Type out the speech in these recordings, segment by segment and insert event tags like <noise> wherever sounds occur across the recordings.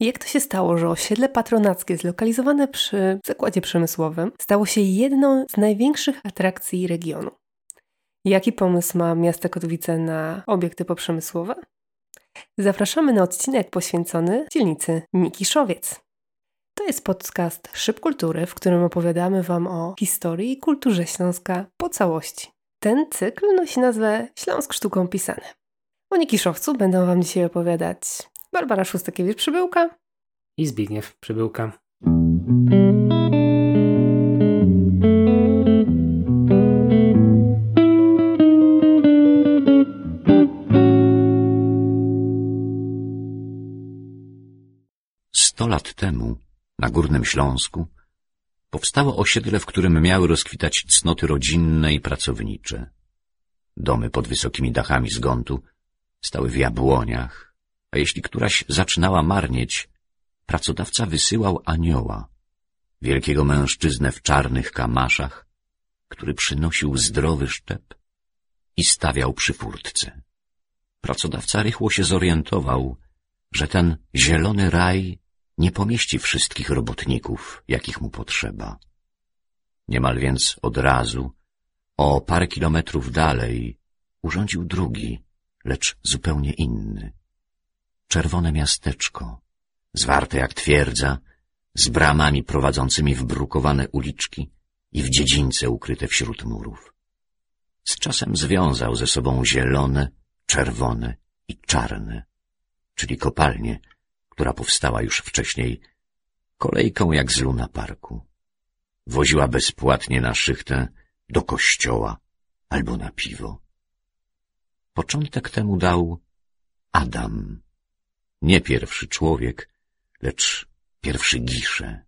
Jak to się stało, że osiedle patronackie zlokalizowane przy zakładzie przemysłowym stało się jedną z największych atrakcji regionu? Jaki pomysł ma miasto Katowice na obiekty poprzemysłowe? Zapraszamy na odcinek poświęcony dzielnicy Mikiszowiec. To jest podcast Szyb Kultury, w którym opowiadamy Wam o historii i kulturze Śląska po całości. Ten cykl nosi nazwę Śląsk sztuką pisane. O Nikiszowcu będą Wam dzisiaj opowiadać Barbara Szustakiewicz-Przybyłka i Zbigniew Przybyłka. Sto lat temu na Górnym Śląsku powstało osiedle, w którym miały rozkwitać cnoty rodzinne i pracownicze. Domy pod wysokimi dachami z gontu stały w jabłoniach, a jeśli któraś zaczynała marnieć, pracodawca wysyłał anioła, wielkiego mężczyznę w czarnych kamaszach, który przynosił zdrowy szczep i stawiał przy furtce. Pracodawca rychło się zorientował, że ten zielony raj nie pomieści wszystkich robotników, jakich mu potrzeba. Niemal więc od razu, o parę kilometrów dalej, urządził drugi, lecz zupełnie inny. Czerwone miasteczko, zwarte jak twierdza, z bramami prowadzącymi w brukowane uliczki i w dziedzińce ukryte wśród murów. Z czasem związał ze sobą zielone, czerwone i czarne, czyli kopalnie, która powstała już wcześniej, kolejką jak z Luna Parku. Woziła bezpłatnie na szychtę do kościoła albo na piwo. Początek temu dał Adam. Nie pierwszy człowiek, lecz pierwszy gisze.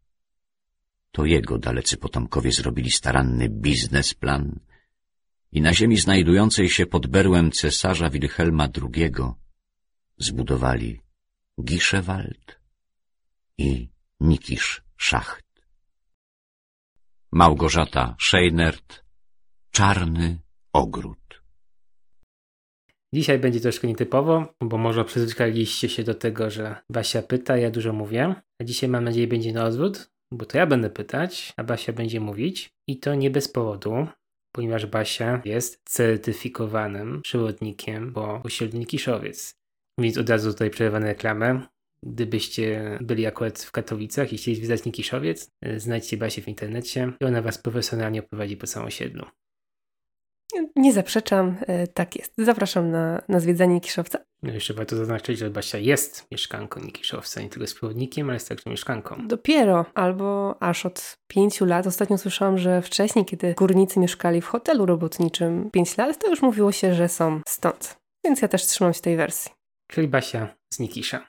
To jego dalecy potomkowie zrobili staranny biznesplan i na ziemi znajdującej się pod berłem cesarza Wilhelma II zbudowali Giszewald i Nikisz Szacht. Małgorzata Scheinert Czarny Ogród Dzisiaj będzie troszkę nietypowo, bo może przyzwyczailiście się do tego, że Basia pyta, ja dużo mówię, a dzisiaj mam nadzieję będzie na odwrót, bo to ja będę pytać, a Basia będzie mówić i to nie bez powodu, ponieważ Basia jest certyfikowanym przewodnikiem po osiedlu Kiszowiec. Więc od razu tutaj przerywamy reklamę. Gdybyście byli akurat w Katowicach i chcieli zwiedzać Nikiszowiec, znajdźcie Basię w internecie i ona was profesjonalnie oprowadzi po całym osiedlu. Nie zaprzeczam, e, tak jest. Zapraszam na, na zwiedzanie Nikiszowca. No jeszcze warto zaznaczyć, że Basia jest mieszkanką Nikiszowca, nie tylko jest przewodnikiem, ale jest także mieszkanką. Dopiero, albo aż od pięciu lat. Ostatnio słyszałam, że wcześniej, kiedy górnicy mieszkali w hotelu robotniczym pięć lat, to już mówiło się, że są stąd. Więc ja też trzymam się tej wersji. Czyli Basia z Nikisza.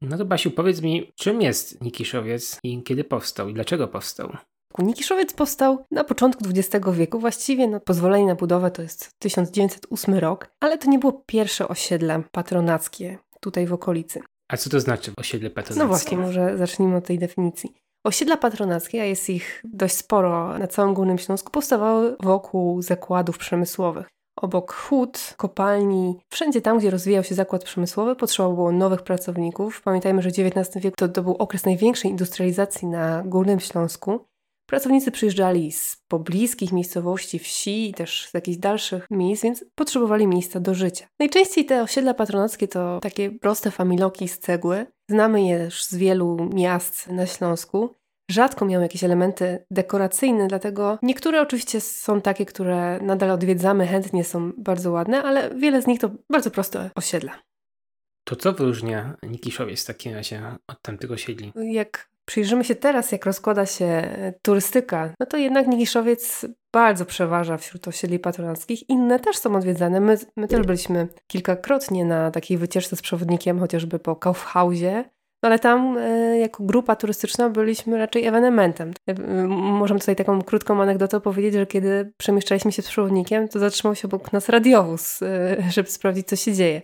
No to Basiu, powiedz mi, czym jest Nikiszowiec i kiedy powstał i dlaczego powstał? Nikiszowiec powstał na początku XX wieku, właściwie no, pozwolenie na budowę to jest 1908 rok, ale to nie było pierwsze osiedle patronackie tutaj w okolicy. A co to znaczy osiedle patronackie? No właśnie, może zacznijmy od tej definicji. Osiedla patronackie, a jest ich dość sporo na całym Górnym Śląsku, powstawały wokół zakładów przemysłowych. Obok hut, kopalni, wszędzie tam, gdzie rozwijał się zakład przemysłowy, potrzeba było nowych pracowników. Pamiętajmy, że XIX wiek to, to był okres największej industrializacji na Górnym Śląsku. Pracownicy przyjeżdżali z pobliskich miejscowości, wsi i też z jakichś dalszych miejsc, więc potrzebowali miejsca do życia. Najczęściej te osiedla patronackie to takie proste familoki z cegły. Znamy je już z wielu miast na Śląsku rzadko miały jakieś elementy dekoracyjne, dlatego niektóre oczywiście są takie, które nadal odwiedzamy, chętnie są bardzo ładne, ale wiele z nich to bardzo proste osiedla. To co wyróżnia Nikiszowiec w takim razie od tamtego osiedli? Jak przyjrzymy się teraz, jak rozkłada się turystyka, no to jednak Nikiszowiec bardzo przeważa wśród osiedli patronackich. Inne też są odwiedzane. My, my też byliśmy kilkakrotnie na takiej wycieczce z przewodnikiem, chociażby po Kaufhausie, no ale tam e, jako grupa turystyczna byliśmy raczej ewenementem. E, możemy tutaj taką krótką anegdotę powiedzieć, że kiedy przemieszczaliśmy się z przewodnikiem, to zatrzymał się obok nas radiowóz, e, żeby sprawdzić, co się dzieje.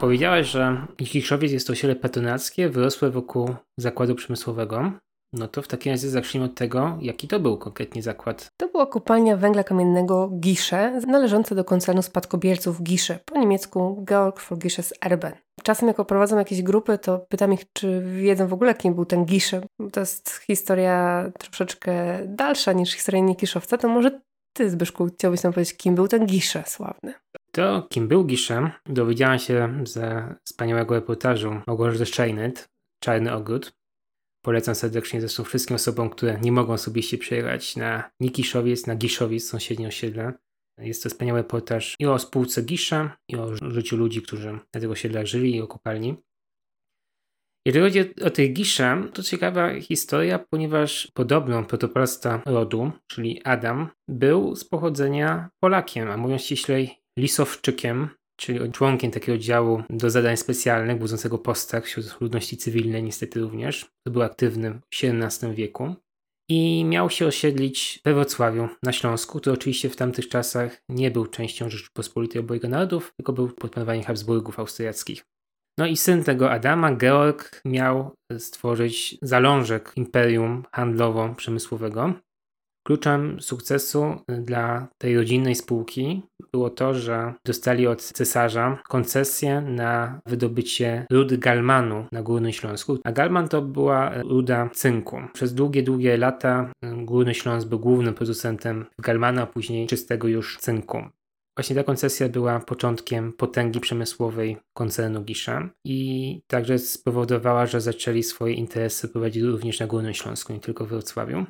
Powiedziałaś, że Kikiszowiec jest to osiedle patronackie, wyrosłe wokół zakładu przemysłowego. No to w takim razie zacznijmy od tego, jaki to był konkretnie zakład. To była kopalnia węgla kamiennego Gisze, należąca do koncernu spadkobierców Gisze, po niemiecku Georg for Gisches Erben. Czasem jak prowadzą jakieś grupy, to pytam ich, czy wiedzą w ogóle, kim był ten Gisze. To jest historia troszeczkę dalsza niż historia Nikiszowca, to może ty, Zbyszku, chciałbyś nam powiedzieć, kim był ten Gisze sławny? To, kim był Gisze, dowiedziałam się ze wspaniałego reportażu Małgorzaty Szajnyt, Czarny Ogród. Polecam serdecznie zresztą wszystkim osobom, które nie mogą osobiście przyjechać na Nikiszowiec, na Giszowiec, sąsiednie osiedle. Jest to wspaniały reportaż i o spółce Gisza, i o życiu ludzi, którzy na tych osiedlach żyli, i o kopalni. Jeżeli chodzi o tej Giszę, to ciekawa historia, ponieważ podobno protopolasta rodu, czyli Adam, był z pochodzenia Polakiem, a mówiąc ściślej Lisowczykiem, czyli członkiem takiego działu do zadań specjalnych, budzącego postach wśród ludności cywilnej niestety również. To był aktywny w XVII wieku. I miał się osiedlić we Wrocławiu na Śląsku, który oczywiście w tamtych czasach nie był częścią Rzeczypospolitej Obojga Narodów, tylko był pod panowaniem Habsburgów austriackich. No i syn tego Adama, Georg, miał stworzyć zalążek imperium handlowo-przemysłowego. Kluczem sukcesu dla tej rodzinnej spółki było to, że dostali od cesarza koncesję na wydobycie rudy galmanu na Górnym Śląsku. A galman to była ruda cynku. Przez długie, długie lata Górny Śląsk był głównym producentem galmanu, a później czystego już cynku. Właśnie ta koncesja była początkiem potęgi przemysłowej koncernu Gisza i także spowodowała, że zaczęli swoje interesy prowadzić również na Górnym Śląsku, nie tylko w Wrocławiu.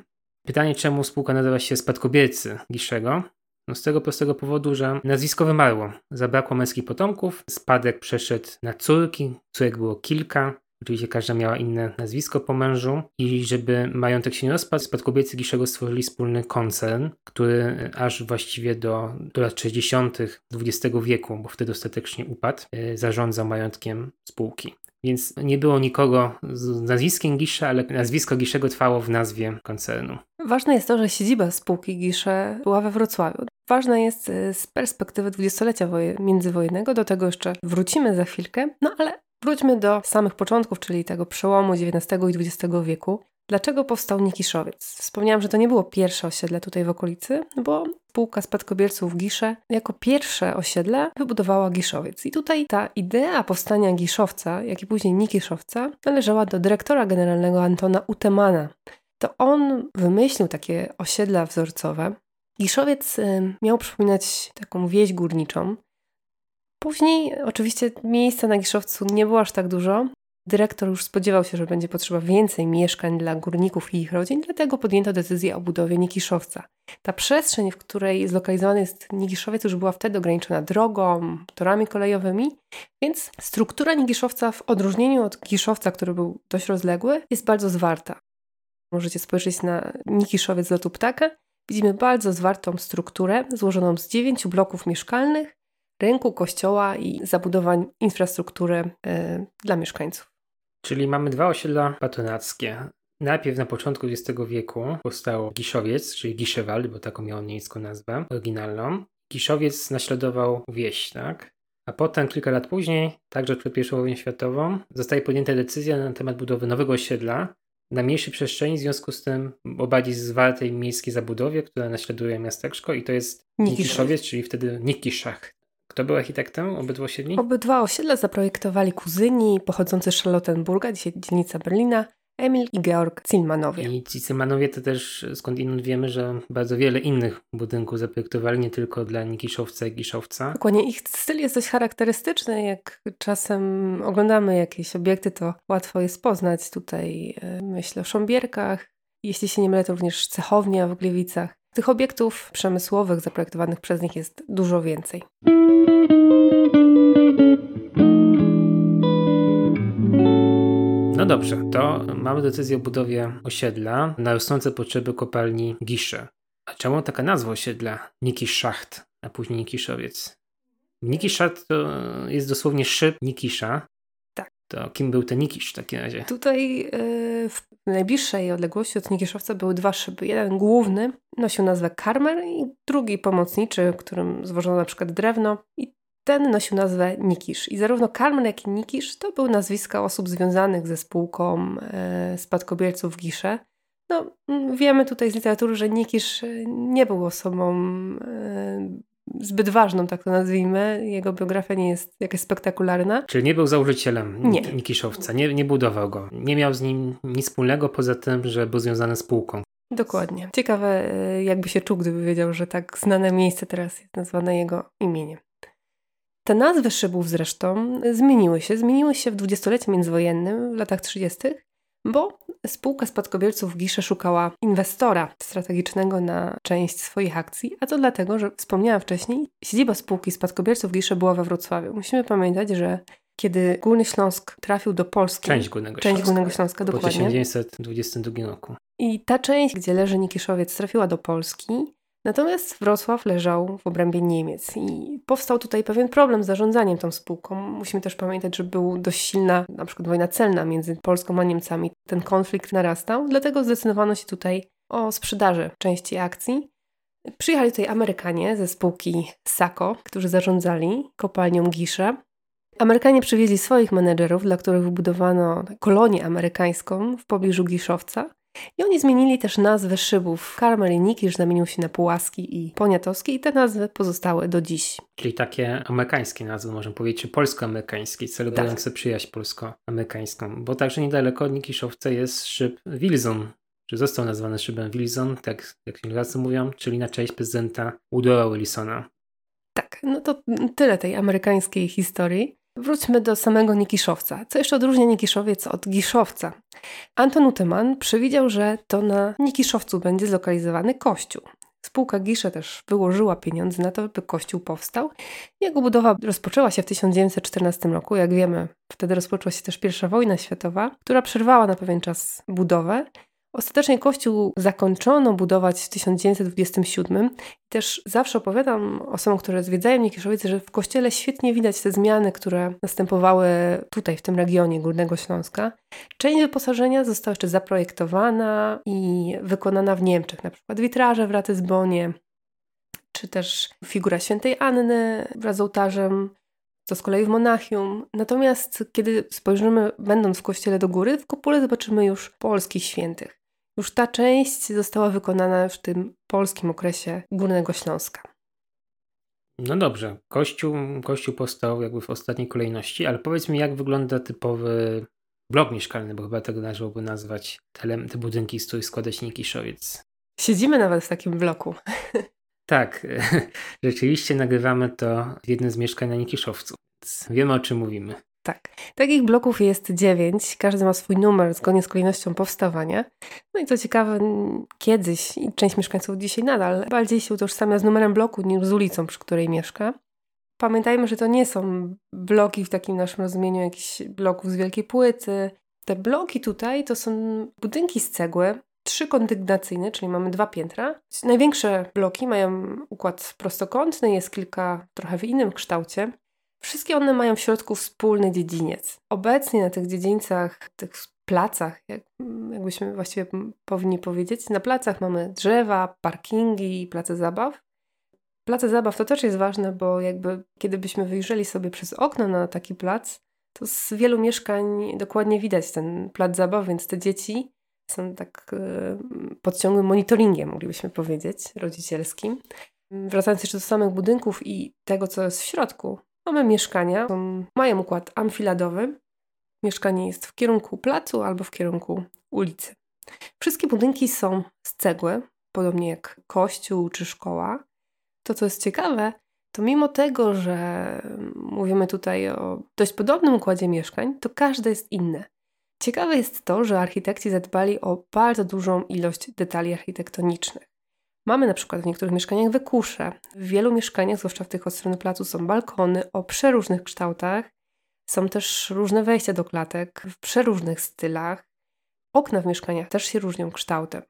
Pytanie, czemu spółka nazywa się Spadkobiercy Giszego? No z tego prostego powodu, że nazwisko wymarło. Zabrakło męskich potomków, spadek przeszedł na córki, córek było kilka, Oczywiście każda miała inne nazwisko po mężu i żeby majątek się nie rozpadł, spadkobiercy Giszego stworzyli wspólny koncern, który aż właściwie do, do lat 60. XX wieku, bo wtedy ostatecznie upadł, e, zarządzał majątkiem spółki. Więc nie było nikogo z nazwiskiem Gisza, ale nazwisko Giszego trwało w nazwie koncernu. Ważne jest to, że siedziba spółki Gisze była we Wrocławiu. Ważne jest e, z perspektywy dwudziestolecia międzywojennego, do tego jeszcze wrócimy za chwilkę, no ale Wróćmy do samych początków, czyli tego przełomu XIX i XX wieku. Dlaczego powstał Nikiszowiec? Wspomniałam, że to nie było pierwsze osiedle tutaj w okolicy, bo spółka spadkobierców Gisze jako pierwsze osiedle wybudowała Giszowiec. I tutaj ta idea powstania Giszowca, jak i później Nikiszowca, należała do dyrektora generalnego Antona Utemana. To on wymyślił takie osiedla wzorcowe. Giszowiec miał przypominać taką wieś górniczą, Później oczywiście miejsca na Giszowcu nie było aż tak dużo. Dyrektor już spodziewał się, że będzie potrzeba więcej mieszkań dla górników i ich rodzin, dlatego podjęto decyzję o budowie Nikiszowca. Ta przestrzeń, w której zlokalizowany jest Nikiszowiec, już była wtedy ograniczona drogą, torami kolejowymi, więc struktura Nikiszowca w odróżnieniu od Giszowca, który był dość rozległy, jest bardzo zwarta. Możecie spojrzeć na Nikiszowiec z lotu ptaka. Widzimy bardzo zwartą strukturę złożoną z dziewięciu bloków mieszkalnych, rynku, kościoła i zabudowań infrastruktury y, dla mieszkańców. Czyli mamy dwa osiedla patronackie. Najpierw na początku XX wieku powstało Giszowiec, czyli Giszewald, bo taką miał niemiecką nazwę oryginalną. Giszowiec naśladował wieś, tak? A potem, kilka lat później, także przed I wojną światową, zostaje podjęta decyzja na temat budowy nowego osiedla na mniejszej przestrzeni, w związku z tym o bardziej zwartej miejskiej zabudowie, która naśladuje miasteczko i to jest Nikiszowiec, czyli wtedy Nikiszach. Kto był architektem obydwu osiedli? Obydwa osiedla zaprojektowali kuzyni pochodzący z Charlottenburga, dzisiaj dzielnica Berlina, Emil i Georg Zilmanowie. I ci Zilmanowie to też skądinąd wiemy, że bardzo wiele innych budynków zaprojektowali, nie tylko dla Nikiszowca i Giszowca. Dokładnie, ich styl jest dość charakterystyczny. Jak czasem oglądamy jakieś obiekty, to łatwo jest poznać. Tutaj e, myślę o Sząbierkach, jeśli się nie mylę, to również Cechownia w Gliwicach. Tych obiektów przemysłowych zaprojektowanych przez nich jest dużo więcej. No dobrze, to mamy decyzję o budowie osiedla na rosnące potrzeby kopalni Gisze. A czemu taka nazwa osiedla? Nikiszacht, a później Nikiszowiec? Nikiszacht to jest dosłownie szyb Nikisza. Tak. To kim był ten Nikisz w takim razie? Tutaj yy, w najbliższej odległości od Nikiszowca były dwa szyby. Jeden główny nosił nazwę Karmer i drugi pomocniczy, którym zwożono na przykład drewno. I ten nosił nazwę Nikisz. I zarówno Karmen, jak i Nikisz to były nazwiska osób związanych ze spółką e, spadkobierców Gisze. No, wiemy tutaj z literatury, że Nikisz nie był osobą zbyt ważną, tak to nazwijmy. Jego biografia nie jest jakaś spektakularna. Czyli nie był założycielem Nie. Nikiszowca, nie, nie budował go. Nie miał z nim nic wspólnego poza tym, że był związany z spółką. Dokładnie. Ciekawe, e, jakby się czuł, gdyby wiedział, że tak znane miejsce teraz jest nazwane jego imieniem. Te nazwy szybów zresztą zmieniły się. Zmieniły się w dwudziestoleciu międzywojennym, w latach 30., bo spółka spadkobierców Gisze szukała inwestora strategicznego na część swoich akcji, a to dlatego, że wspomniałam wcześniej, siedziba spółki spadkobierców Gisze była we Wrocławiu. Musimy pamiętać, że kiedy Górny Śląsk trafił do Polski, Część Górnego część Śląska. Górnego Śląska, Po dokładnie, 1922 roku. i ta część, gdzie leży Nikiszowiec, trafiła do Polski, natomiast Wrocław leżał w obrębie Niemiec i powstał tutaj pewien problem z zarządzaniem tą spółką. Musimy też pamiętać, że był dość silna na przykład wojna celna między Polską a Niemcami. Ten konflikt narastał, dlatego zdecydowano się tutaj o sprzedaży części akcji. Przyjechali tutaj Amerykanie ze spółki SACO, którzy zarządzali kopalnią Gisze. Amerykanie przywieźli swoich menedżerów, dla których wybudowano kolonię amerykańską w pobliżu Giszowca. I oni zmienili też nazwy szybów. Karmel i Nikisz zamienił się na Pułaski i Poniatowski i te nazwy pozostały do dziś. Czyli takie amerykańskie nazwy, można powiedzieć, czy polsko-amerykańskie, celebrujące Tak. przyjaźń polsko-amerykańską. Bo także niedaleko od Nikiszowca jest szyb Wilson, czy został nazwany szybem Wilson, tak jak Anglicy mówią, czyli na cześć prezydenta Woodrowa Wilsona. Tak, no to tyle tej amerykańskiej historii. Wróćmy do samego Nikiszowca. Co jeszcze odróżnia Nikiszowiec od Giszowca? Anton Uteman przewidział, że to na Nikiszowcu będzie zlokalizowany kościół. Spółka Gisze też wyłożyła pieniądze na to, by kościół powstał. Jego budowa rozpoczęła się w 1914 roku. Jak wiemy, wtedy rozpoczęła się też I wojna światowa, która przerwała na pewien czas budowę. Ostatecznie kościół zakończono budować w 1927. Też zawsze opowiadam osobom, które zwiedzają Nikiszowice, że w kościele świetnie widać te zmiany, które następowały tutaj, w tym regionie Górnego Śląska. Część wyposażenia została jeszcze zaprojektowana i wykonana w Niemczech, na przykład witraże w Ratyzbonie, czy też figura świętej Anny wraz z ołtarzem, to z kolei w Monachium. Natomiast kiedy spojrzymy, będąc w kościele do góry, w kopule zobaczymy już polskich świętych. Już ta część została wykonana w tym polskim okresie Górnego Śląska. No dobrze, kościół, kościół powstał jakby w ostatniej kolejności, ale powiedz mi, jak wygląda typowy blok mieszkalny, bo chyba tego należałoby nazwać te, te budynki, z których składa się Nikiszowiec. Siedzimy nawet w takim bloku. <laughs> Tak, <laughs> rzeczywiście nagrywamy to w jednym z mieszkań na Nikiszowcu, więc wiemy o czym mówimy. Tak. Takich bloków jest dziewięć. Każdy ma swój numer zgodnie z kolejnością powstawania. No i co ciekawe, kiedyś i część mieszkańców dzisiaj nadal bardziej się utożsamia z numerem bloku niż z ulicą, przy której mieszka. Pamiętajmy, że to nie są bloki w takim naszym rozumieniu jakichś bloków z wielkiej płyty. Te bloki tutaj to są budynki z cegły, trzykondygnacyjne, czyli mamy dwa piętra. Największe bloki mają układ prostokątny, jest kilka trochę w innym kształcie. Wszystkie one mają w środku wspólny dziedziniec. Obecnie na tych dziedzińcach, tych placach, jak, jakbyśmy właściwie powinni powiedzieć, na placach mamy drzewa, parkingi i place zabaw. Place zabaw to też jest ważne, bo jakby kiedy byśmy wyjrzeli sobie przez okno na taki plac, to z wielu mieszkań dokładnie widać ten plac zabaw, więc te dzieci są tak e, pod ciągłym monitoringiem, moglibyśmy powiedzieć, rodzicielskim. Wracając jeszcze do samych budynków i tego, co jest w środku, mamy mieszkania, mają układ amfiladowy. Mieszkanie jest w kierunku placu albo w kierunku ulicy. Wszystkie budynki są z cegły, podobnie jak kościół czy szkoła. To, co jest ciekawe, to mimo tego, że mówimy tutaj o dość podobnym układzie mieszkań, to każde jest inne. Ciekawe jest to, że architekci zadbali o bardzo dużą ilość detali architektonicznych. Mamy na przykład w niektórych mieszkaniach wykusze. W wielu mieszkaniach, zwłaszcza w tych od strony placu, są balkony o przeróżnych kształtach. Są też różne wejścia do klatek w przeróżnych stylach. Okna w mieszkaniach też się różnią kształtem.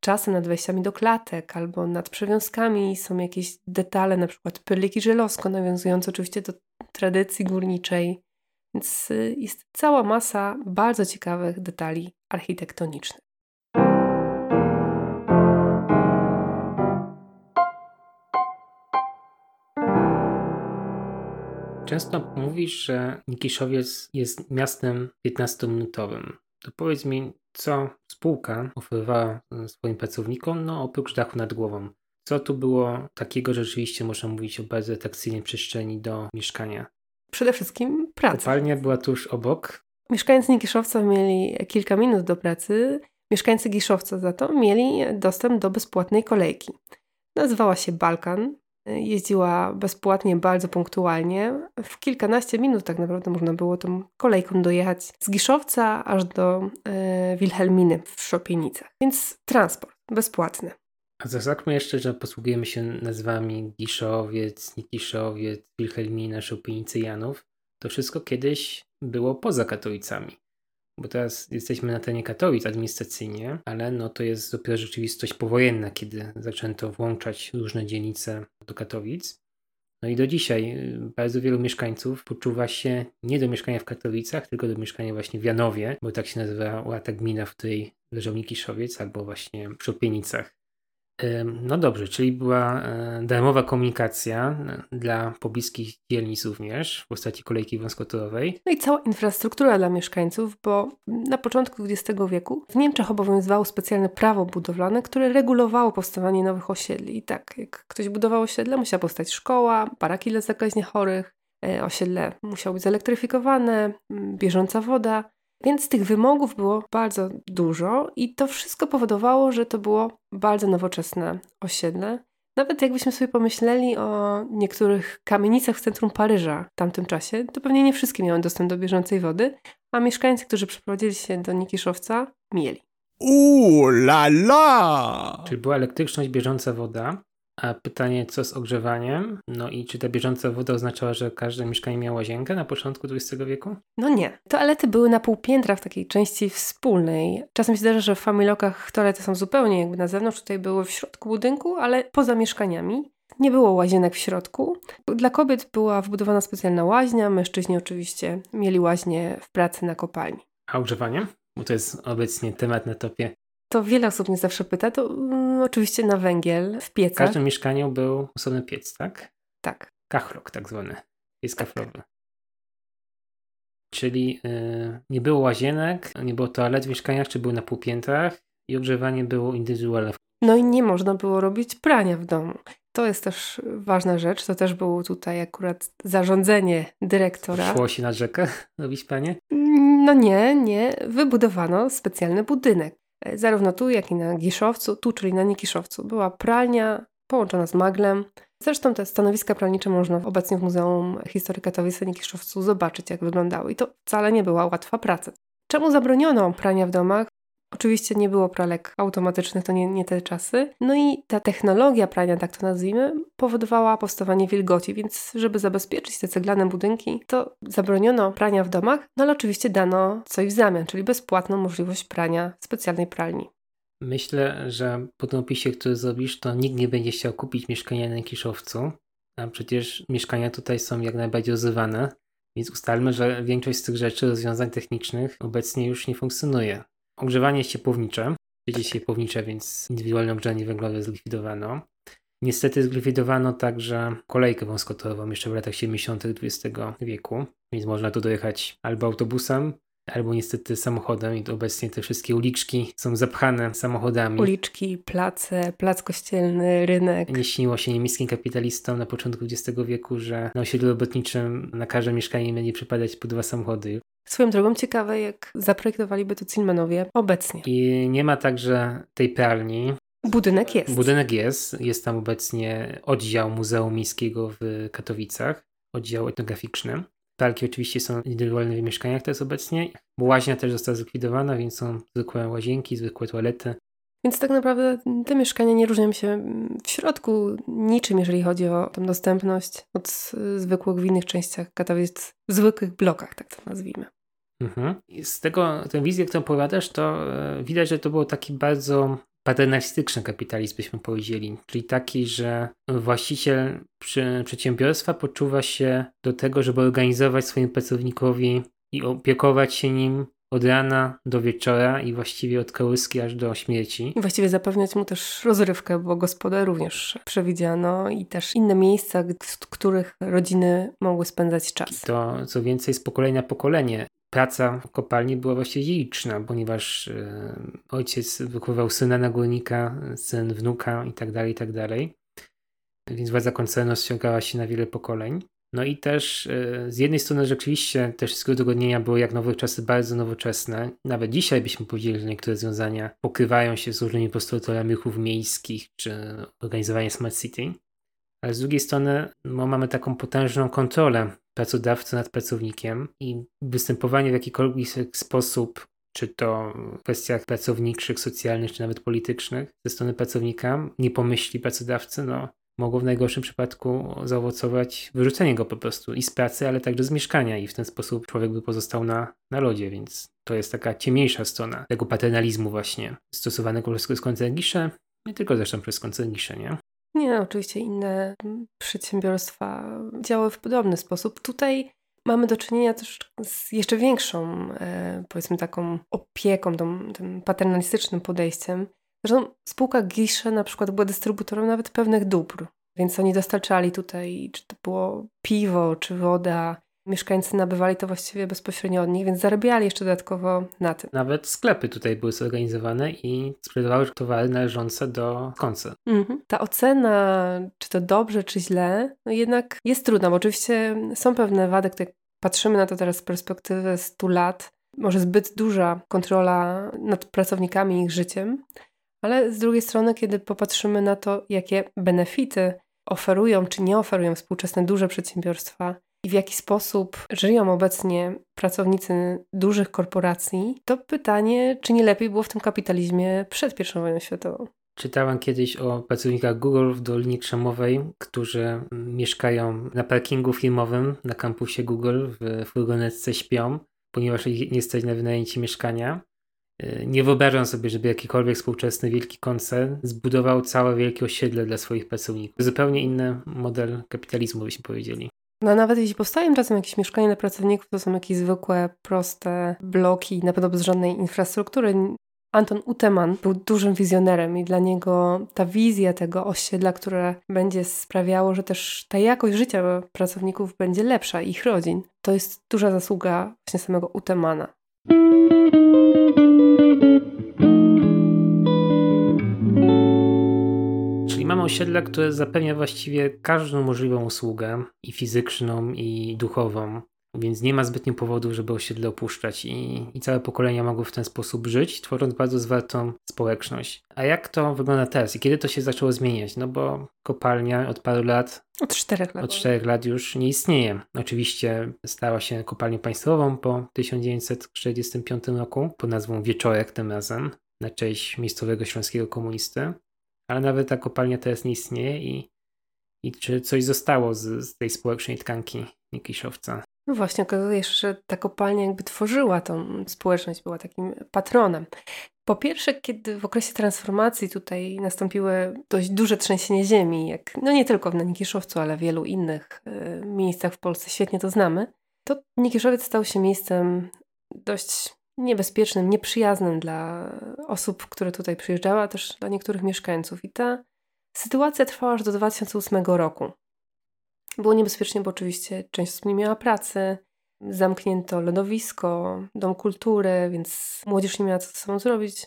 Czasem nad wejściami do klatek albo nad przewiązkami są jakieś detale, na przykład pyliki żelowsko, nawiązujące oczywiście do tradycji górniczej. Więc y, jest cała masa bardzo ciekawych detali architektonicznych. Często mówisz, że Nikiszowiec jest miastem 15-minutowym. To powiedz mi, co spółka oferowała e, swoim pracownikom, no oprócz dachu nad głową. Co tu było takiego, że rzeczywiście można mówić o bardzo atrakcyjnej przestrzeni do mieszkania? Przede wszystkim praca. Kopalnia była tuż obok. Mieszkańcy Giszowca mieli kilka minut do pracy. Mieszkańcy Giszowca za to mieli dostęp do bezpłatnej kolejki. Nazywała się Balkan. Jeździła bezpłatnie, bardzo punktualnie. W kilkanaście minut tak naprawdę można było tą kolejką dojechać z Giszowca aż do e, Wilhelminy w Szopienicach. Więc transport bezpłatny. A zaznaczmy jeszcze, że posługujemy się nazwami Giszowiec, Nikiszowiec, Wilhelmina, Szopienicy, Janów. To wszystko kiedyś było poza Katowicami. Bo teraz jesteśmy na terenie Katowic administracyjnie, ale no to jest dopiero rzeczywistość powojenna, kiedy zaczęto włączać różne dzielnice do Katowic. No i do dzisiaj y, bardzo wielu mieszkańców poczuwa się nie do mieszkania w Katowicach, tylko do mieszkania właśnie w Janowie, bo tak się nazywa ta gmina, w której leżał Nikiszowiec, albo właśnie w Szopienicach. No dobrze, czyli była e, darmowa komunikacja e, dla pobliskich dzielnic również w postaci kolejki wąskotorowej. No i cała infrastruktura dla mieszkańców, bo na początku XX wieku w Niemczech obowiązywało specjalne prawo budowlane, które regulowało powstawanie nowych osiedli. I tak, jak ktoś budował osiedle, musiała powstać szkoła, baraki dla zakaźnie chorych, e, osiedle musiało być zelektryfikowane, bieżąca woda. Więc tych wymogów było bardzo dużo i to wszystko powodowało, że to było bardzo nowoczesne osiedle. Nawet jakbyśmy sobie pomyśleli o niektórych kamienicach w centrum Paryża w tamtym czasie, to pewnie nie wszystkie miały dostęp do bieżącej wody, a mieszkańcy, którzy przeprowadzili się do Nikiszowca, mieli. Uuu, la la! Czyli była elektryczność, bieżąca woda, a pytanie, co z ogrzewaniem? No i czy ta bieżąca woda oznaczała, że każde mieszkanie miało łazienkę na początku XX wieku? No nie. Toalety były na półpiętra w takiej części wspólnej. Czasem się zdarza, że w familokach toalety są zupełnie jakby na zewnątrz, tutaj były w środku budynku, ale poza mieszkaniami. Nie było łazienek w środku. Dla kobiet była wbudowana specjalna łaźnia, mężczyźni oczywiście mieli łaźnię w pracy na kopalni. A ogrzewanie? Bo to jest obecnie temat na topie to wiele osób mnie zawsze pyta, to mm, oczywiście na węgiel w piecach. W każdym mieszkaniu był osobny piec, tak? Tak. Kachrok tak zwany. Piec tak. kaflowy. Czyli yy, nie było łazienek, nie było toalet w mieszkaniach, czy były na półpiętrach i ogrzewanie było indywidualne. No i nie można było robić prania w domu. To jest też ważna rzecz. To też było tutaj akurat zarządzenie dyrektora. Szło się na rzekę <laughs> robić pranie? No nie, nie. Wybudowano specjalny budynek. E, zarówno tu, jak i na Giszowcu, tu, czyli na Niekiszowcu. Była pralnia połączona z maglem. Zresztą te stanowiska pralnicze można obecnie w Muzeum Historii Katowice Niekiszowcu zobaczyć, jak wyglądały. I to wcale nie była łatwa praca. Czemu zabroniono prania w domach? Oczywiście nie było pralek automatycznych, to nie, nie te czasy. No i ta technologia prania, tak to nazwijmy, powodowała powstawanie wilgoci, więc żeby zabezpieczyć te ceglane budynki, to zabroniono prania w domach, no ale oczywiście dano coś w zamian, czyli bezpłatną możliwość prania w specjalnej pralni. Myślę, że po tym opisie, który zrobisz, to nikt nie będzie chciał kupić mieszkania na Kiszowcu, a przecież mieszkania tutaj są jak najbardziej ozywane, więc ustalmy, że większość z tych rzeczy, rozwiązań technicznych obecnie już nie funkcjonuje. Ogrzewanie jest ciepłownicze, sieci ciepłownicze, więc indywidualne ogrzanie węglowe zlikwidowano. Niestety zlikwidowano także kolejkę wąskotorową jeszcze w latach 70. XX wieku, więc można tu dojechać albo autobusem, albo niestety samochodem i obecnie te wszystkie uliczki są zapchane samochodami. Uliczki, place, plac kościelny, rynek. Nie śniło się niemieckim kapitalistom na początku XX wieku, że na osiedlu robotniczym na każde mieszkanie będzie przypadać po dwa samochody. Swoją drogą ciekawe, jak zaprojektowaliby to Cinmanowie obecnie. I nie ma także tej pralni. Budynek jest. Budynek jest. Jest tam obecnie oddział Muzeum Miejskiego w Katowicach, oddział etnograficzny. Pralki oczywiście są indywidualne w mieszkaniach teraz obecnie. Łaźnia też została zlikwidowana, więc są zwykłe łazienki, zwykłe toalety. Więc tak naprawdę te mieszkania nie różnią się w środku niczym, jeżeli chodzi o tę dostępność od zwykłych w innych częściach Katowic, w zwykłych blokach, tak to nazwijmy. Mhm. Z tego, tę wizję, którą opowiadasz, to e, widać, że to był taki bardzo paternalistyczny kapitalizm, byśmy powiedzieli. Czyli taki, że właściciel przedsiębiorstwa poczuwa się do tego, żeby organizować swoim pracownikowi i opiekować się nim od rana do wieczora i właściwie od kołyski aż do śmierci. I właściwie zapewniać mu też rozrywkę, bo gospodę również przewidziano i też inne miejsca, w których rodziny mogły spędzać czas. I to co więcej z pokolenia na pokolenie praca w kopalni była właściwie dziedziczna, ponieważ e, ojciec wychowywał syna na górnika, syn wnuka itd., tak itd. Tak Więc władza koncernu ściągała się na wiele pokoleń. No i też z jednej strony rzeczywiście te wszystkie udogodnienia były jak nowe czasy bardzo nowoczesne. Nawet dzisiaj byśmy powiedzieli, że niektóre rozwiązania pokrywają się z różnymi postulatorami ruchów miejskich czy organizowaniem smart city. Ale z drugiej strony no, mamy taką potężną kontrolę pracodawcy nad pracownikiem i występowanie w jakikolwiek sposób, czy to w kwestiach pracowniczych, socjalnych, czy nawet politycznych, ze strony pracownika, nie pomyśli pracodawcy, no, mogło w najgorszym przypadku zaowocować wyrzucenie go po prostu i z pracy, ale także z mieszkania i w ten sposób człowiek by pozostał na, na lodzie, więc to jest taka ciemniejsza strona tego paternalizmu właśnie stosowanego przez koncernisze, nie tylko zresztą przez koncernisze, nie? Nie, oczywiście inne przedsiębiorstwa działały w podobny sposób. Tutaj mamy do czynienia też z jeszcze większą, e, powiedzmy taką opieką, tym paternalistycznym podejściem. Zresztą spółka Gisze na przykład była dystrybutorem nawet pewnych dóbr, więc oni dostarczali tutaj, czy to było piwo, czy woda, mieszkańcy nabywali to właściwie bezpośrednio od nich, więc zarabiali jeszcze dodatkowo na tym. Nawet sklepy tutaj były zorganizowane i sprzedawały towary należące do końca. Mhm. Ta ocena, czy to dobrze, czy źle, no jednak jest trudna, bo oczywiście są pewne wady, które patrzymy na to teraz z perspektywy 100 lat, może zbyt duża kontrola nad pracownikami i ich życiem, ale z drugiej strony, kiedy popatrzymy na to, jakie benefity oferują czy nie oferują współczesne duże przedsiębiorstwa, i w jaki sposób żyją obecnie pracownicy dużych korporacji, to pytanie, czy nie lepiej było w tym kapitalizmie przed I wojną światową. Czytałem kiedyś o pracownikach Google w Dolinie Krzemowej, którzy mieszkają na parkingu filmowym na kampusie Google, w furgonetce śpią, ponieważ nie stać na wynajęcie mieszkania. Nie wyobrażam sobie, żeby jakikolwiek współczesny wielki koncern zbudował całe wielkie osiedle dla swoich pracowników. Zupełnie inny model kapitalizmu, byśmy powiedzieli. No nawet jeśli powstają czasem jakieś mieszkania dla pracowników, to są jakieś zwykłe, proste bloki, na pewno bez żadnej infrastruktury. Anton Uteman był dużym wizjonerem i dla niego ta wizja tego osiedla, które będzie sprawiało, że też ta jakość życia pracowników będzie lepsza, ich rodzin, to jest duża zasługa właśnie samego Utemana. Mamy osiedle, które zapewnia właściwie każdą możliwą usługę i fizyczną, i duchową, więc nie ma zbytnio powodów, żeby osiedle opuszczać i, i całe pokolenia mogły w ten sposób żyć, tworząc bardzo zwartą społeczność. A jak to wygląda teraz i kiedy to się zaczęło zmieniać? No bo kopalnia od paru lat od czterech lat. Od czterech lat już nie istnieje. Oczywiście stała się kopalnią państwową po 1945 roku pod nazwą Wieczorek tym razem na cześć miejscowego śląskiego komunisty ale nawet ta kopalnia teraz nie istnieje i, i czy coś zostało z, z tej społecznej tkanki Nikiszowca. No właśnie, okazuje się, że ta kopalnia jakby tworzyła tą społeczność, była takim patronem. Po pierwsze, kiedy w okresie transformacji tutaj nastąpiły dość duże trzęsienie ziemi, jak no nie tylko w Nikiszowcu, ale w wielu innych y, miejscach w Polsce, świetnie to znamy, to Nikiszowiec stał się miejscem dość niebezpiecznym, nieprzyjaznym dla osób, które tutaj przyjeżdżały, a też dla niektórych mieszkańców. I ta sytuacja trwała aż do 2008 roku. Było niebezpiecznie, bo oczywiście część osób nie miała pracy, zamknięto lodowisko, dom kultury, więc młodzież nie miała co ze sobą zrobić.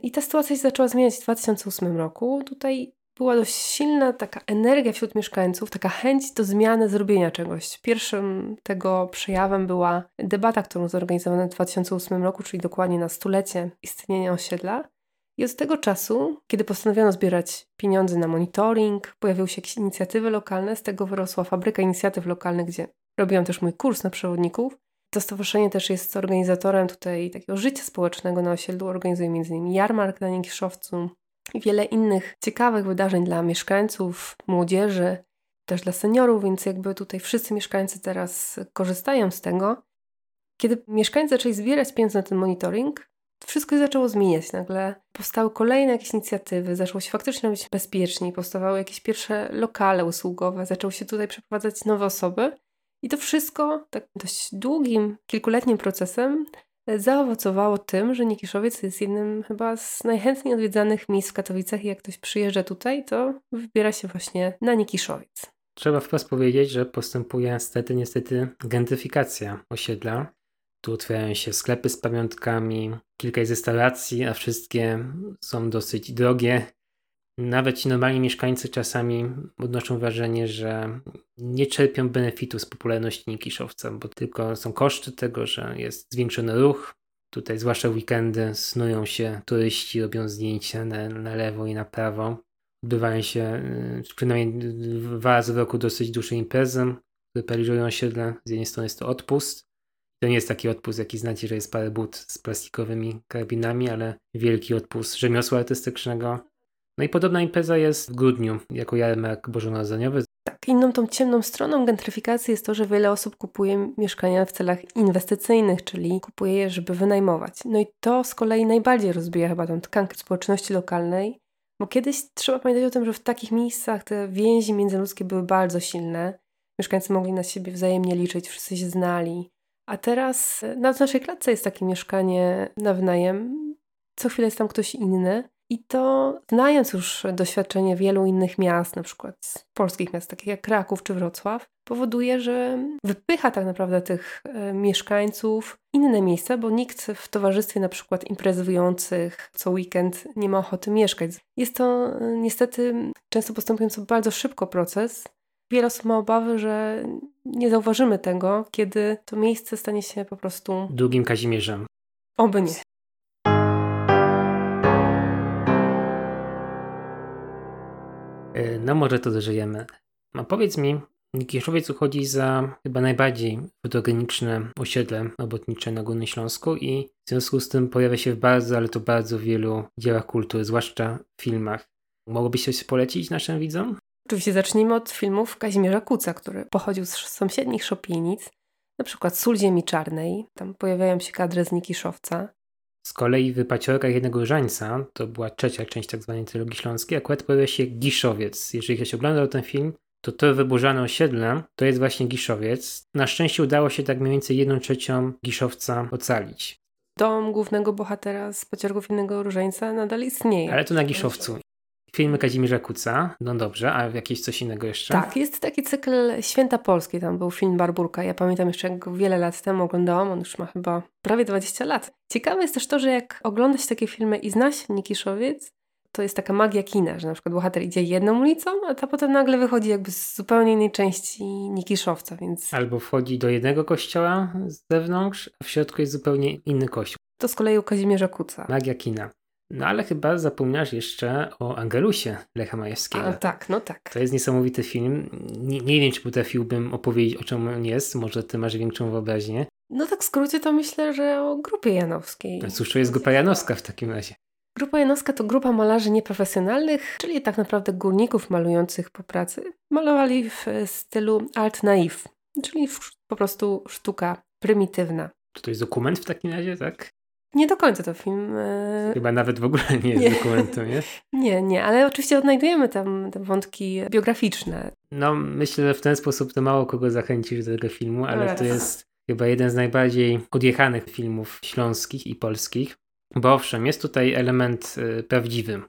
I ta sytuacja się zaczęła zmieniać w 2008 roku. Tutaj była dość silna taka energia wśród mieszkańców, taka chęć do zmiany, zrobienia czegoś. Pierwszym tego przejawem była debata, którą zorganizowano w 2008 roku, czyli dokładnie na stulecie istnienia osiedla. I od tego czasu, kiedy postanowiono zbierać pieniądze na monitoring, pojawiły się jakieś inicjatywy lokalne, z tego wyrosła fabryka inicjatyw lokalnych, gdzie robiłam też mój kurs na przewodników. To stowarzyszenie też jest organizatorem tutaj takiego życia społecznego na osiedlu, organizuje m.in. jarmark na Niekiszowcu, i wiele innych ciekawych wydarzeń dla mieszkańców, młodzieży, też dla seniorów, więc jakby tutaj wszyscy mieszkańcy teraz korzystają z tego. Kiedy mieszkańcy zaczęli zbierać pieniądze na ten monitoring, wszystko się zaczęło zmieniać. Nagle powstały kolejne jakieś inicjatywy, zaczęło się faktycznie robić bezpieczniej, powstawały jakieś pierwsze lokale usługowe, zaczęły się tutaj przeprowadzać nowe osoby. I to wszystko tak dość długim, kilkuletnim procesem zaowocowało tym, że Nikiszowiec jest jednym chyba z najchętniej odwiedzanych miejsc w Katowicach i jak ktoś przyjeżdża tutaj, to wybiera się właśnie na Nikiszowiec. Trzeba wprost powiedzieć, że postępuje niestety, niestety gentryfikacja osiedla. Tu otwierają się sklepy z pamiątkami, kilka jest restauracji, a wszystkie są dosyć drogie. Nawet ci normalni mieszkańcy czasami odnoszą wrażenie, że nie czerpią benefitu z popularności Nikiszowca, bo tylko są koszty tego, że jest zwiększony ruch. Tutaj, zwłaszcza w weekendy, snują się turyści, robią zdjęcia na, na lewo i na prawo. Odbywają się y, przynajmniej dwa razy w roku dosyć duże imprezy, które paraliżują osiedle. Z jednej strony jest to odpust. To nie jest taki odpust, jaki znacie, że jest parę but z plastikowymi karabinami, ale wielki odpust rzemiosła artystycznego. No i podobna impreza jest w grudniu, jako jarmark bożonarodzeniowy. Tak, inną tą ciemną stroną gentryfikacji jest to, że wiele osób kupuje mieszkania w celach inwestycyjnych, czyli kupuje je, żeby wynajmować. No i to z kolei najbardziej rozbija chyba tą tkankę społeczności lokalnej, bo kiedyś trzeba pamiętać o tym, że w takich miejscach te więzi międzyludzkie były bardzo silne. Mieszkańcy mogli na siebie wzajemnie liczyć, wszyscy się znali. A teraz na naszej klatce jest takie mieszkanie na wynajem. Co chwilę jest tam ktoś inny. I to, znając już doświadczenie wielu innych miast, na przykład z polskich miast, takich jak Kraków czy Wrocław, powoduje, że wypycha tak naprawdę tych e, mieszkańców inne miejsca, bo nikt w towarzystwie na przykład imprezujących co weekend nie ma ochoty mieszkać. Jest to e, niestety często postępujący bardzo szybko proces. Wiele osób ma obawy, że nie zauważymy tego, kiedy to miejsce stanie się po prostu drugim Kazimierzem. Oby nie. No może to dożyjemy. A powiedz mi, Nikiszowiec uchodzi za chyba najbardziej fotogeniczne osiedle robotnicze na Górnym Śląsku i w związku z tym pojawia się w bardzo, ale to bardzo wielu dziełach kultury, zwłaszcza w filmach. Mogłobyś coś polecić naszym widzom? Oczywiście zacznijmy od filmów Kazimierza Kuca, który pochodził z sąsiednich szopienic, na przykład Sól Ziemi Czarnej, tam pojawiają się kadry z Nikiszowca. Z kolei w Paciorkach Jednego Różańca, to była trzecia część tak zwanej trylogii śląskiej, akurat pojawia się Giszowiec. Jeżeli ktoś oglądał ten film, to to wyburzane osiedle to jest właśnie Giszowiec. Na szczęście udało się tak mniej więcej jedną trzecią Giszowca ocalić. Dom głównego bohatera z Paciorków Jednego Różańca nadal istnieje. Ale to na Giszowcu. Filmy Kazimierza Kuca, no dobrze, a jakieś coś innego jeszcze? Tak, jest taki cykl Święta Polskie, tam był film Barburka. Ja pamiętam jeszcze, jak go wiele lat temu oglądałam, on już ma chyba prawie 20 lat. Ciekawe jest też to, że jak ogląda się takie filmy i zna się Nikiszowiec, to jest taka magia kina, że na przykład bohater idzie jedną ulicą, a ta potem nagle wychodzi jakby z zupełnie innej części Nikiszowca, więc... Albo wchodzi do jednego kościoła z zewnątrz, a w środku jest zupełnie inny kościół. To z kolei u Kazimierza Kuca. Magia kina. No ale chyba zapomniasz jeszcze o Angelusie Lecha Majewskiego. A tak, no tak. To jest niesamowity film. Nie, nie wiem, czy potrafiłbym opowiedzieć, o czym on jest. Może ty masz większą wyobraźnię. No tak w skrócie to myślę, że o grupie janowskiej. A cóż to jest grupa janowska w takim razie? Grupa janowska to grupa malarzy nieprofesjonalnych, czyli tak naprawdę górników malujących po pracy. Malowali w stylu art naif, czyli po prostu sztuka prymitywna. Czy to jest dokument w takim razie, tak? Nie do końca to film. E, Chyba nawet w ogóle nie jest nie. dokumentem, nie? <laughs> nie, nie, ale oczywiście odnajdujemy tam te wątki biograficzne. No, myślę, że w ten sposób to mało kogo zachęcisz do tego filmu, ale to jest chyba jeden z najbardziej odjechanych filmów śląskich i polskich. Bo owszem, jest tutaj element y, prawdziwy.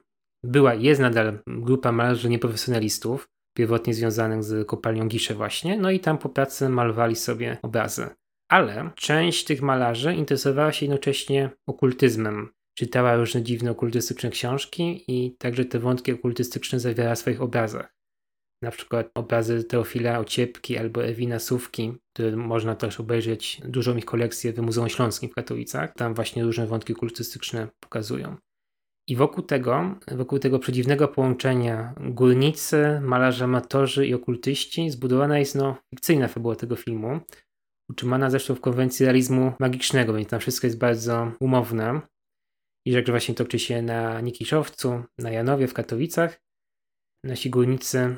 Była, jest nadal grupa malarzy nieprofesjonalistów, pierwotnie związanych z kopalnią Gisze właśnie, no i tam po pracy malowali sobie obrazy. Ale część tych malarzy interesowała się jednocześnie okultyzmem. Czytała różne dziwne okultystyczne książki i także te wątki okultystyczne zawierała w swoich obrazach. Na przykład obrazy Teofila Ociepki albo Ewina Sówki, które można też obejrzeć dużą ich kolekcję w Muzeum Śląskim w Katowicach. Tam właśnie różne wątki okultystyczne pokazują. I wokół tego, wokół tego przedziwnego połączenia górnicy, malarze amatorzy i okultyści zbudowana jest no, fikcyjna fabuła tego filmu, utrzymana zresztą w konwencji realizmu magicznego, więc tam wszystko jest bardzo umowne. I że właśnie toczy się na Nikiszowcu, na Janowie w Katowicach. Nasi górnicy,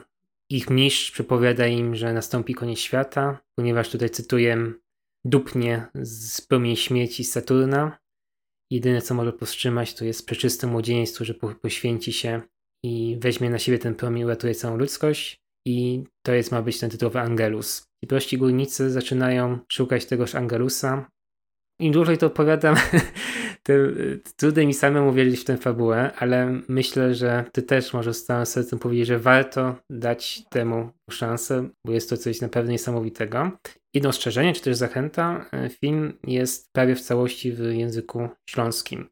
ich mistrz przepowiada im, że nastąpi koniec świata, ponieważ tutaj cytuję, dupnie z promień śmieci Saturna. Jedyne, co może powstrzymać, to jest przeczyste młodzieństwo, że poświęci się i weźmie na siebie ten promień, uratuje całą ludzkość. I to jest ma być ten tytułowy Angelus. I prości górnicy zaczynają szukać tegoż Angelusa. Im dłużej to opowiadam, <laughs> tym trudno mi samemu wierzyć w tę fabułę, ale myślę, że ty też możesz z całym sercem powiedzieć, że warto dać temu szansę, bo jest to coś naprawdę niesamowitego. Jedno ostrzeżenie, czy też zachęta, e, film jest prawie w całości w języku śląskim.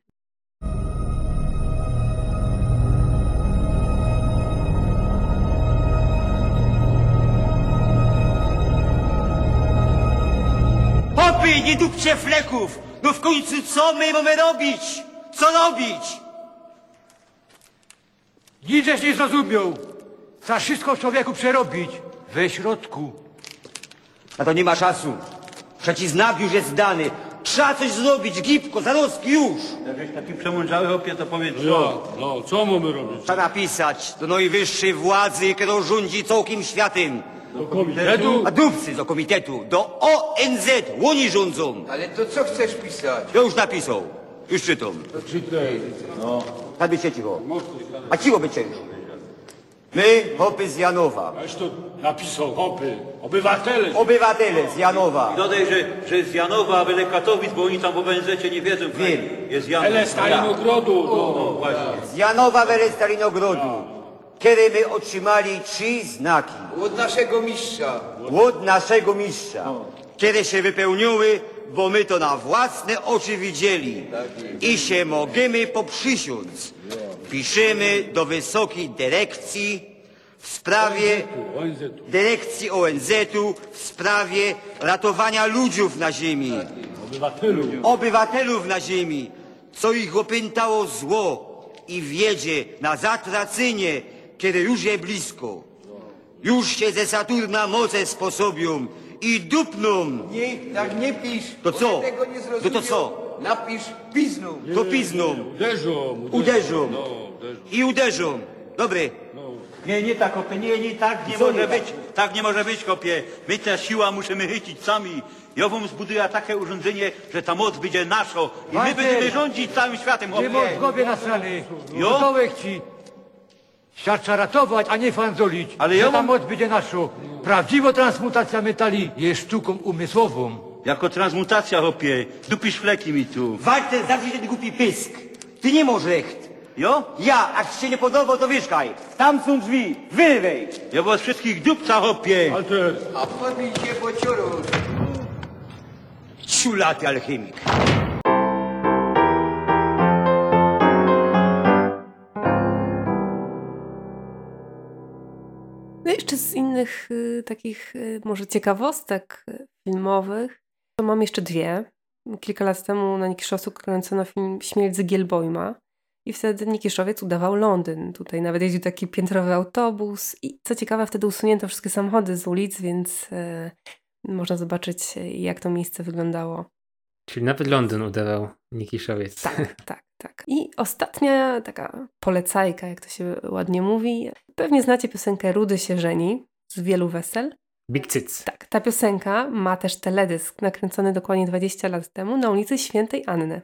Nie dupcie fleków! No w końcu co my mamy robić? Co robić? Nic żeś nie zrozumiał. Trzeba wszystko w człowieku przerobić. We środku. A to nie ma czasu. Przecież znak już jest dany. Trzeba coś zrobić, gipko, zaroski już. Jakbyś taki przemądrzały opie, to powiedz No, no, co mamy robić? Trzeba napisać do najwyższej władzy, która rządzi całkiem światem. Do komitetu? A dupcy do komitetu, do ONZ, oni rządzą. Ale to co chcesz pisać? Ja już napisał. Już czytam. Czytaj. Tak bycie cicho. A cicho bycie już. My, hopy z Janowa. Aż to napisał hopy. Obywatele. Obywatele z Janowa. Dodaj, że, że z Janowa, a byle Katowic, bo oni tam w OBNZ nie wiedzą. Wiem. Jest Janów. Ele Stalinogrodu. No. No właśnie. Z Janowa Werestalinogródu. Kiedy my otrzymali trzy znaki. Od naszego mistrza. Łód naszego mistrza. Kiedy się wypełniły, bo my to na własne oczy widzieli. I się możemy poprzysiąc. Piszemy do wysokiej dyrekcji w sprawie dyrekcji ONZ-u w sprawie ratowania ludziów na ziemi, Obywatelu. obywatelów na ziemi, co ich opętało zło i wiedzie na zatracenie, kiedy już je blisko. Już się ze Saturna moce sposobią i dupną. Nie, tak nie pisz. To co? Tego nie No to co? Napisz pizną. To pizną, Uderzą. uderzą No, uderzą. i uderzą. Dobry. Nie, nie tak, kopie, nie, nie tak nie Co może nie tak? być. Tak nie może być, kopie. My ta siła musimy chycić sami. Ja wam zbuduję takie urządzenie, że ta moc będzie nasza. I my będziemy rządzić całym światem, Nie kopie. nasrany. Jo? Gotowych ci. Trzeba ratować, a nie fanzolić. Ale ja mam- moc będzie naszą. Prawdziwa transmutacja metali jest sztuką umysłową. Jako transmutacja, chłopie. Dupisz fleki mi tu. Walter, zawsze ten głupi pysk. Ty nie możesz. Jo? Ja, jak ci się nie podoba, to wyszkaj. Tam są drzwi, wyrwej. Ja was wszystkich dupca, chłopie. Alter. A podbij się po ciuru. Ciulaty alchemik. Jeszcze z innych y, takich y, może ciekawostek y, filmowych, to mam jeszcze dwie. Kilka lat temu na Nikiszowcu kręcono film Śmierć Zygielbojma i wtedy Nikiszowiec udawał Londyn. Tutaj nawet jeździł taki piętrowy autobus i co ciekawe wtedy usunięto wszystkie samochody z ulic, więc y, można zobaczyć jak to miejsce wyglądało. Czyli nawet Londyn udawał Nikiszowiec. Tak, <laughs> tak, tak. I ostatnia taka polecajka, jak to się ładnie mówi. Pewnie znacie piosenkę Rudy się żeni z wielu wesel. Big Cyc. Tak, ta piosenka ma też teledysk nakręcony dokładnie 20 lat temu na ulicy Świętej Anny.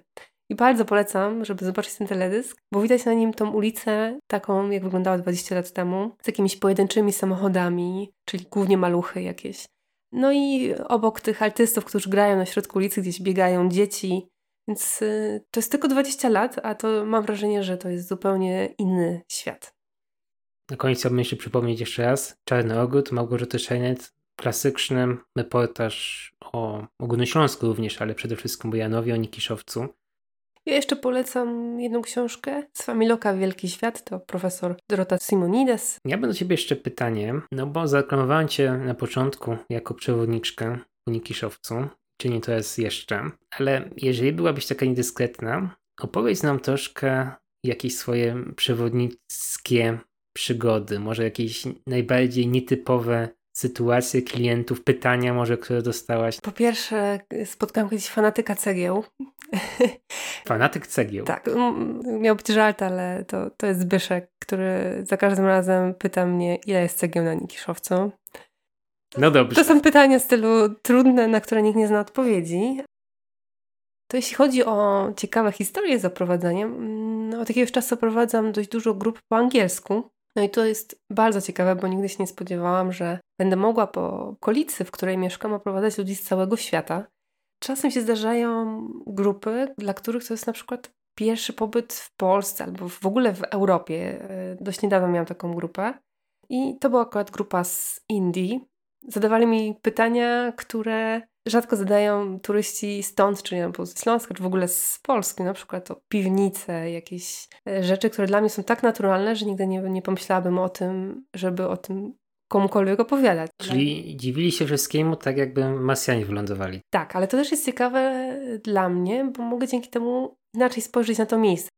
I bardzo polecam, żeby zobaczyć ten teledysk, bo widać na nim tą ulicę taką, jak wyglądała 20 lat temu, z jakimiś pojedynczymi samochodami, czyli głównie maluchy jakieś. No i obok tych artystów, którzy grają na środku ulicy, gdzieś biegają dzieci, więc y, to jest tylko 20 lat, a to mam wrażenie, że to jest zupełnie inny świat. Na koniec chciałbym jeszcze przypomnieć jeszcze raz. Czarny Ogród, Małgorzaty Szejnet, klasyczny reportaż o Ogólnośląsku również, ale przede wszystkim o Janowie, o Nikiszowcu. Ja jeszcze polecam jedną książkę z Familoka Wielki Świat, to profesor Dorota Simonides. Ja mam do ciebie jeszcze pytanie, no bo zareklamowałem cię na początku jako przewodniczkę po Nikiszowcu, czy nie to jest jeszcze, ale jeżeli byłabyś taka niedyskretna, opowiedz nam troszkę jakieś swoje przewodnickie przygody, może jakieś najbardziej nietypowe sytuacje klientów, pytania może, które dostałaś. Po pierwsze, spotkałam kiedyś fanatyka cegieł. <laughs> Fanatyk cegieł. tak, miał być żart, ale to, to jest Zbyszek, który za każdym razem pyta mnie, ile jest cegieł na Nikiszowcu. No dobrze. To są pytania w stylu trudne, na które nikt nie zna odpowiedzi. To jeśli chodzi o ciekawe historie z oprowadzaniem, mm, od jakiegoś czasu prowadzam dość dużo grup po angielsku. No i to jest bardzo ciekawe, bo nigdy się nie spodziewałam, że będę mogła po okolicy, w której mieszkam, oprowadzać ludzi z całego świata. Czasem się zdarzają grupy, dla których to jest na przykład pierwszy pobyt w Polsce albo w ogóle w Europie. E, Dość niedawno miałam taką grupę. I to była akurat grupa z Indii. Zadawali mi pytania, które rzadko zadają turyści stąd, czy nie, z Śląska, czy w ogóle z Polski, na przykład o piwnice, jakieś e, rzeczy, które dla mnie są tak naturalne, że nigdy nie, nie pomyślałabym o tym, żeby o tym komukolwiek opowiadać. Czyli dziwili się wszystkiemu, tak jakby Masjanie wylądowali. Tak, ale to też jest ciekawe dla mnie, bo mogę dzięki temu inaczej spojrzeć na to miejsce.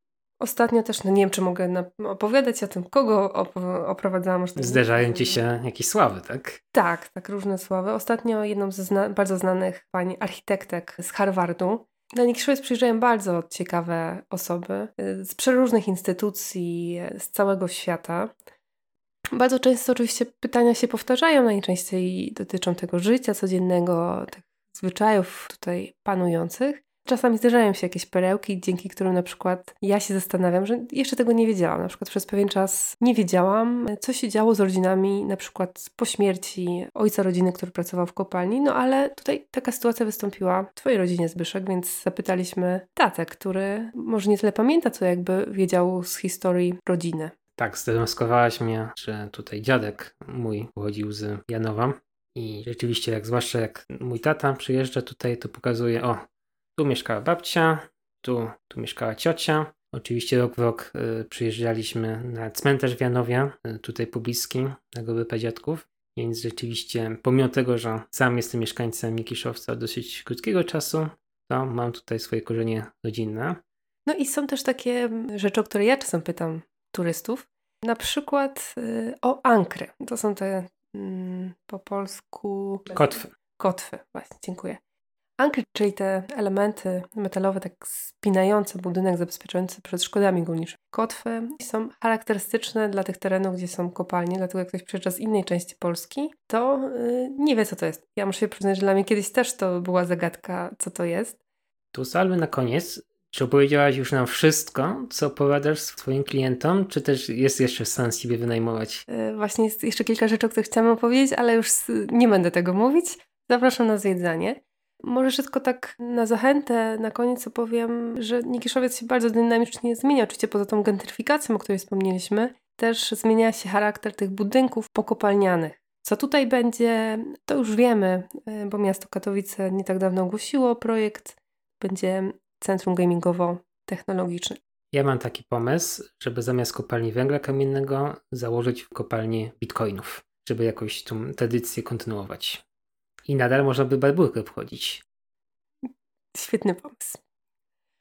Ostatnio też, no nie wiem, czy mogę opowiadać o tym, kogo op oprowadzałam. Zdarzają ci się jakieś sławy, tak? Tak, tak, różne sławy. Ostatnio jedną ze zna bardzo znanych pani architektek z Harvardu. Na Nikiszowiec przyjeżdżają bardzo ciekawe osoby y, z przeróżnych instytucji z całego świata. Bardzo często oczywiście pytania się powtarzają, najczęściej dotyczą tego życia codziennego, tych zwyczajów tutaj panujących. Czasami zdarzają się jakieś perełki, dzięki którym na przykład ja się zastanawiam, że jeszcze tego nie wiedziałam. Na przykład przez pewien czas nie wiedziałam, co się działo z rodzinami, na przykład po śmierci ojca rodziny, który pracował w kopalni. No ale tutaj taka sytuacja wystąpiła w Twojej rodzinie, Zbyszek, więc zapytaliśmy tatę, który może nie tyle pamięta, co jakby wiedział z historii rodziny. Tak, zdemonskrowałaś mnie, że tutaj dziadek mój pochodził z Janowa. I rzeczywiście, jak zwłaszcza jak mój tata przyjeżdża tutaj, to pokazuje, o, tu mieszkała babcia, tu, tu mieszkała ciocia. Oczywiście rok w rok y, przyjeżdżaliśmy na cmentarz w Janowie, y, tutaj pobliskim, na Gorypa Dziadków. Więc rzeczywiście, pomimo tego, że sam jestem mieszkańcem Mikiszowca od dosyć krótkiego czasu, to mam tutaj swoje korzenie rodzinne. No i są też takie rzeczy, o które ja czasem pytam turystów. Na przykład y, o ankry. To są te mm, po polsku... Kotwy. Kotwy, właśnie, dziękuję. Ankry, czyli te elementy metalowe, tak spinające budynek, zabezpieczające przed szkodami górniczymi. Kotwy są charakterystyczne dla tych terenów, gdzie są kopalnie, dlatego jak ktoś przyjeżdża z innej części Polski, to yy, nie wie, co to jest. Ja muszę się przyznać, że dla mnie kiedyś też to była zagadka, co to jest. Tu salwy na koniec. Czy opowiedziałaś już nam wszystko, co opowiadasz swoim klientom, czy też jest jeszcze sens siebie wynajmować? Yy, właśnie jest jeszcze kilka rzeczy, o których chciałam opowiedzieć, ale już nie będę tego mówić. Zapraszam na zwiedzanie. Może tylko tak na zachętę, na koniec opowiem, że Nikiszowiec się bardzo dynamicznie zmienia. Oczywiście poza tą gentryfikacją, o której wspomnieliśmy, też zmienia się charakter tych budynków pokopalnianych. Co tutaj będzie, to już wiemy, e, bo miasto Katowice nie tak dawno ogłosiło projekt. Będzie centrum gamingowo-technologiczne. Ja mam taki pomysł, żeby zamiast kopalni węgla kamiennego założyć kopalnię bitcoinów, żeby jakoś tą tradycję kontynuować. I nadal można by barburkę obchodzić. Świetny pomysł.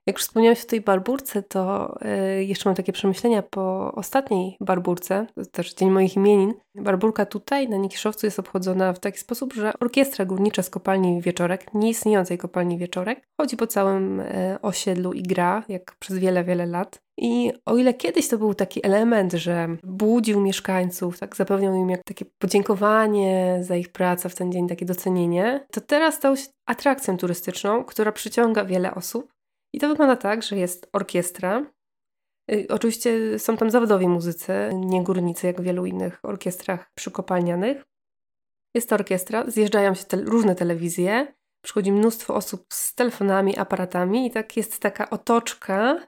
Jak już wspomniałeś o tej barburce, to yy, jeszcze mam takie przemyślenia po ostatniej barburce, to też dzień moich imienin. Barburka tutaj na Nikiszowcu jest obchodzona w taki sposób, że orkiestra górnicza z kopalni Wieczorek, nieistniejącej kopalni Wieczorek, chodzi po całym yy, osiedlu i gra, jak przez wiele, wiele lat. I o ile kiedyś to był taki element, że budził mieszkańców, tak zapewniał im jak takie podziękowanie za ich pracę w ten dzień, takie docenienie, to teraz stał się atrakcją turystyczną, która przyciąga wiele osób. I to wygląda tak, że jest orkiestra. Y, oczywiście są tam zawodowi muzycy, nie górnicy, jak w wielu innych orkiestrach przykopalnianych. Jest to orkiestra, zjeżdżają się te różne telewizje, przychodzi mnóstwo osób z telefonami, aparatami i tak jest taka otoczka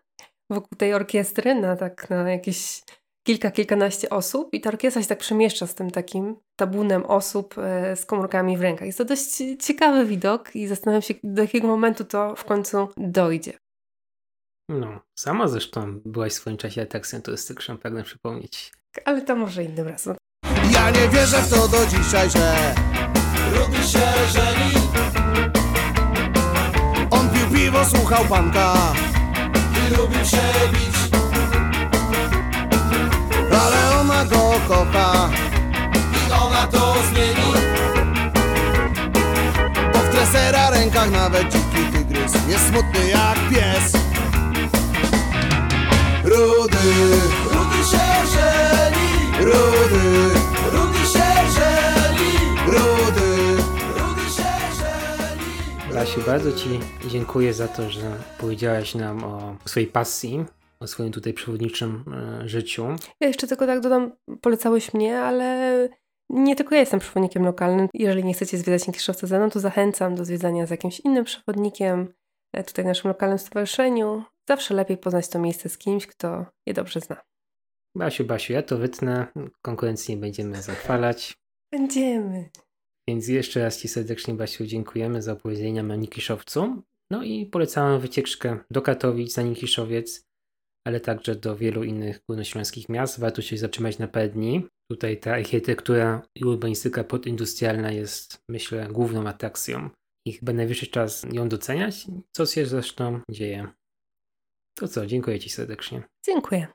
wokół tej orkiestry na tak na jakieś kilka, kilkanaście osób i ta orkiestra się tak przemieszcza z tym takim tabunem osób e, z komórkami w rękach. Jest to dość ciekawy widok i zastanawiam się, do jakiego momentu to w końcu dojdzie. No, sama zresztą byłaś w swoim czasie atrakcją turystyczną, pragnę przypomnieć. Ale to może innym razem. Ja nie wierzę w to do dzisiaj, że Rudy się żeni On pił piwo, słuchał panka i lubił się bić ona go kocha. I ona to zmieni. Bo w tresera rękach nawet dziki tygrys. Jest smutny jak pies. Rudy, Rudy się żeni. Rudy, Rudy się żeni. Rudy. Rudy się żeni. Lasiu, bardzo Ci dziękuję za to, że powiedziałaś nam o swojej pasji, o swoim tutaj przewodniczym e, życiu. Ja jeszcze tylko tak dodam, polecałeś mnie, ale nie tylko ja jestem przewodnikiem lokalnym. Jeżeli nie chcecie zwiedzać Nikiszowca ze mną, to zachęcam do zwiedzania z jakimś innym przewodnikiem, e, tutaj w naszym lokalnym stowarzyszeniu. Zawsze lepiej poznać to miejsce z kimś, kto je dobrze zna. Basiu, Basiu, ja to wytnę, konkurencji nie będziemy zachwalać. Będziemy. Więc jeszcze raz Ci serdecznie, Basiu, dziękujemy za opowiedzenia na Nikiszowcu. No i polecamy wycieczkę do Katowic na Nikiszowiec, ale także do wielu innych górnośląskich miast. Warto się zatrzymać na parę dni. Tutaj ta architektura i urbanistyka podindustrialna jest, myślę, główną atrakcją. I chyba najwyższy czas ją doceniać, co się zresztą dzieje. To co, dziękuję Ci serdecznie. Dziękuję.